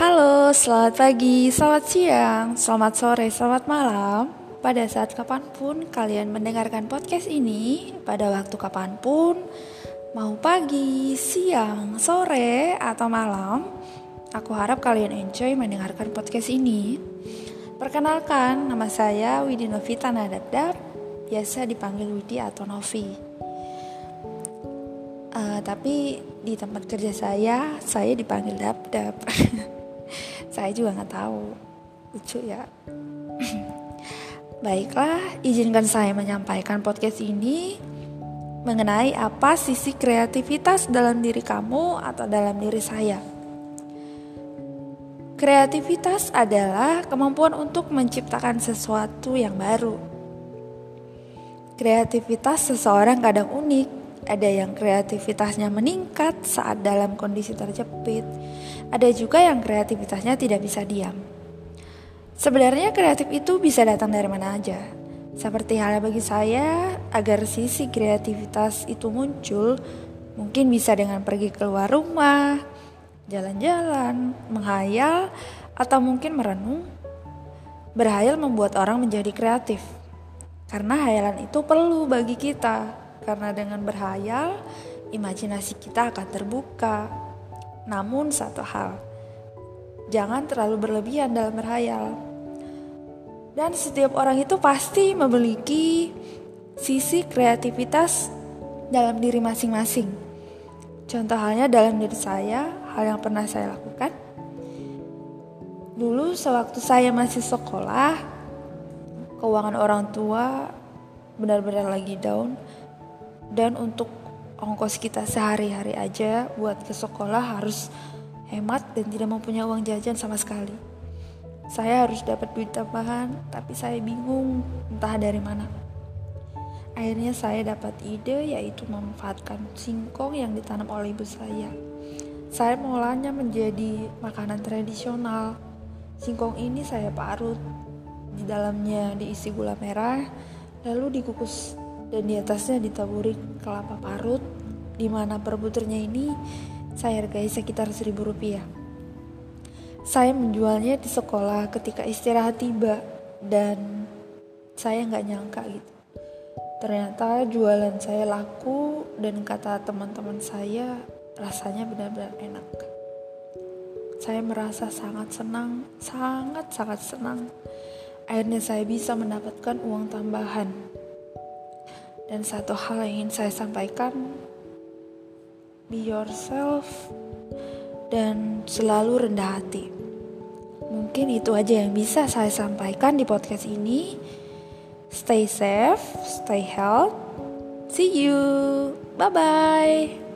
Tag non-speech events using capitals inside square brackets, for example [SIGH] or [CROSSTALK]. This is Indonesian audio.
Halo, selamat pagi, selamat siang, selamat sore, selamat malam. Pada saat kapan pun kalian mendengarkan podcast ini Pada waktu kapan pun Mau pagi, siang, sore, atau malam Aku harap kalian enjoy mendengarkan podcast ini. Perkenalkan, nama saya Widi Novita Biasa dipanggil Widi atau Novi. Uh, Tapi di tempat kerja saya, saya dipanggil Dabdab [LAUGHS] saya juga nggak tahu. Lucu ya. [LAUGHS] Baiklah izinkan saya menyampaikan podcast ini mengenai apa sisi kreativitas dalam diri kamu atau dalam diri saya. Kreativitas adalah kemampuan untuk menciptakan sesuatu yang baru. Kreativitas seseorang kadang unik ada yang kreativitasnya meningkat saat dalam kondisi terjepit, ada juga yang kreativitasnya tidak bisa diam. Sebenarnya kreatif itu bisa datang dari mana aja. Seperti halnya bagi saya, agar sisi kreativitas itu muncul, mungkin bisa dengan pergi keluar rumah, jalan-jalan, menghayal, atau mungkin merenung. Berhayal membuat orang menjadi kreatif, karena hayalan itu perlu bagi kita karena dengan berhayal, imajinasi kita akan terbuka. Namun satu hal, jangan terlalu berlebihan dalam berhayal. Dan setiap orang itu pasti memiliki sisi kreativitas dalam diri masing-masing. Contoh halnya dalam diri saya, hal yang pernah saya lakukan. Dulu sewaktu saya masih sekolah, keuangan orang tua benar-benar lagi down dan untuk ongkos kita sehari-hari aja buat ke sekolah harus hemat dan tidak mempunyai uang jajan sama sekali. Saya harus dapat duit tambahan, tapi saya bingung entah dari mana. Akhirnya saya dapat ide yaitu memanfaatkan singkong yang ditanam oleh ibu saya. Saya mengolahnya menjadi makanan tradisional. Singkong ini saya parut, di dalamnya diisi gula merah, lalu dikukus dan di atasnya ditaburi kelapa parut di mana per butirnya ini saya hargai sekitar seribu rupiah. Saya menjualnya di sekolah ketika istirahat tiba dan saya nggak nyangka gitu. Ternyata jualan saya laku dan kata teman-teman saya rasanya benar-benar enak. Saya merasa sangat senang, sangat-sangat senang. Akhirnya saya bisa mendapatkan uang tambahan dan satu hal yang ingin saya sampaikan, be yourself dan selalu rendah hati. Mungkin itu aja yang bisa saya sampaikan di podcast ini. Stay safe, stay healthy. See you. Bye bye.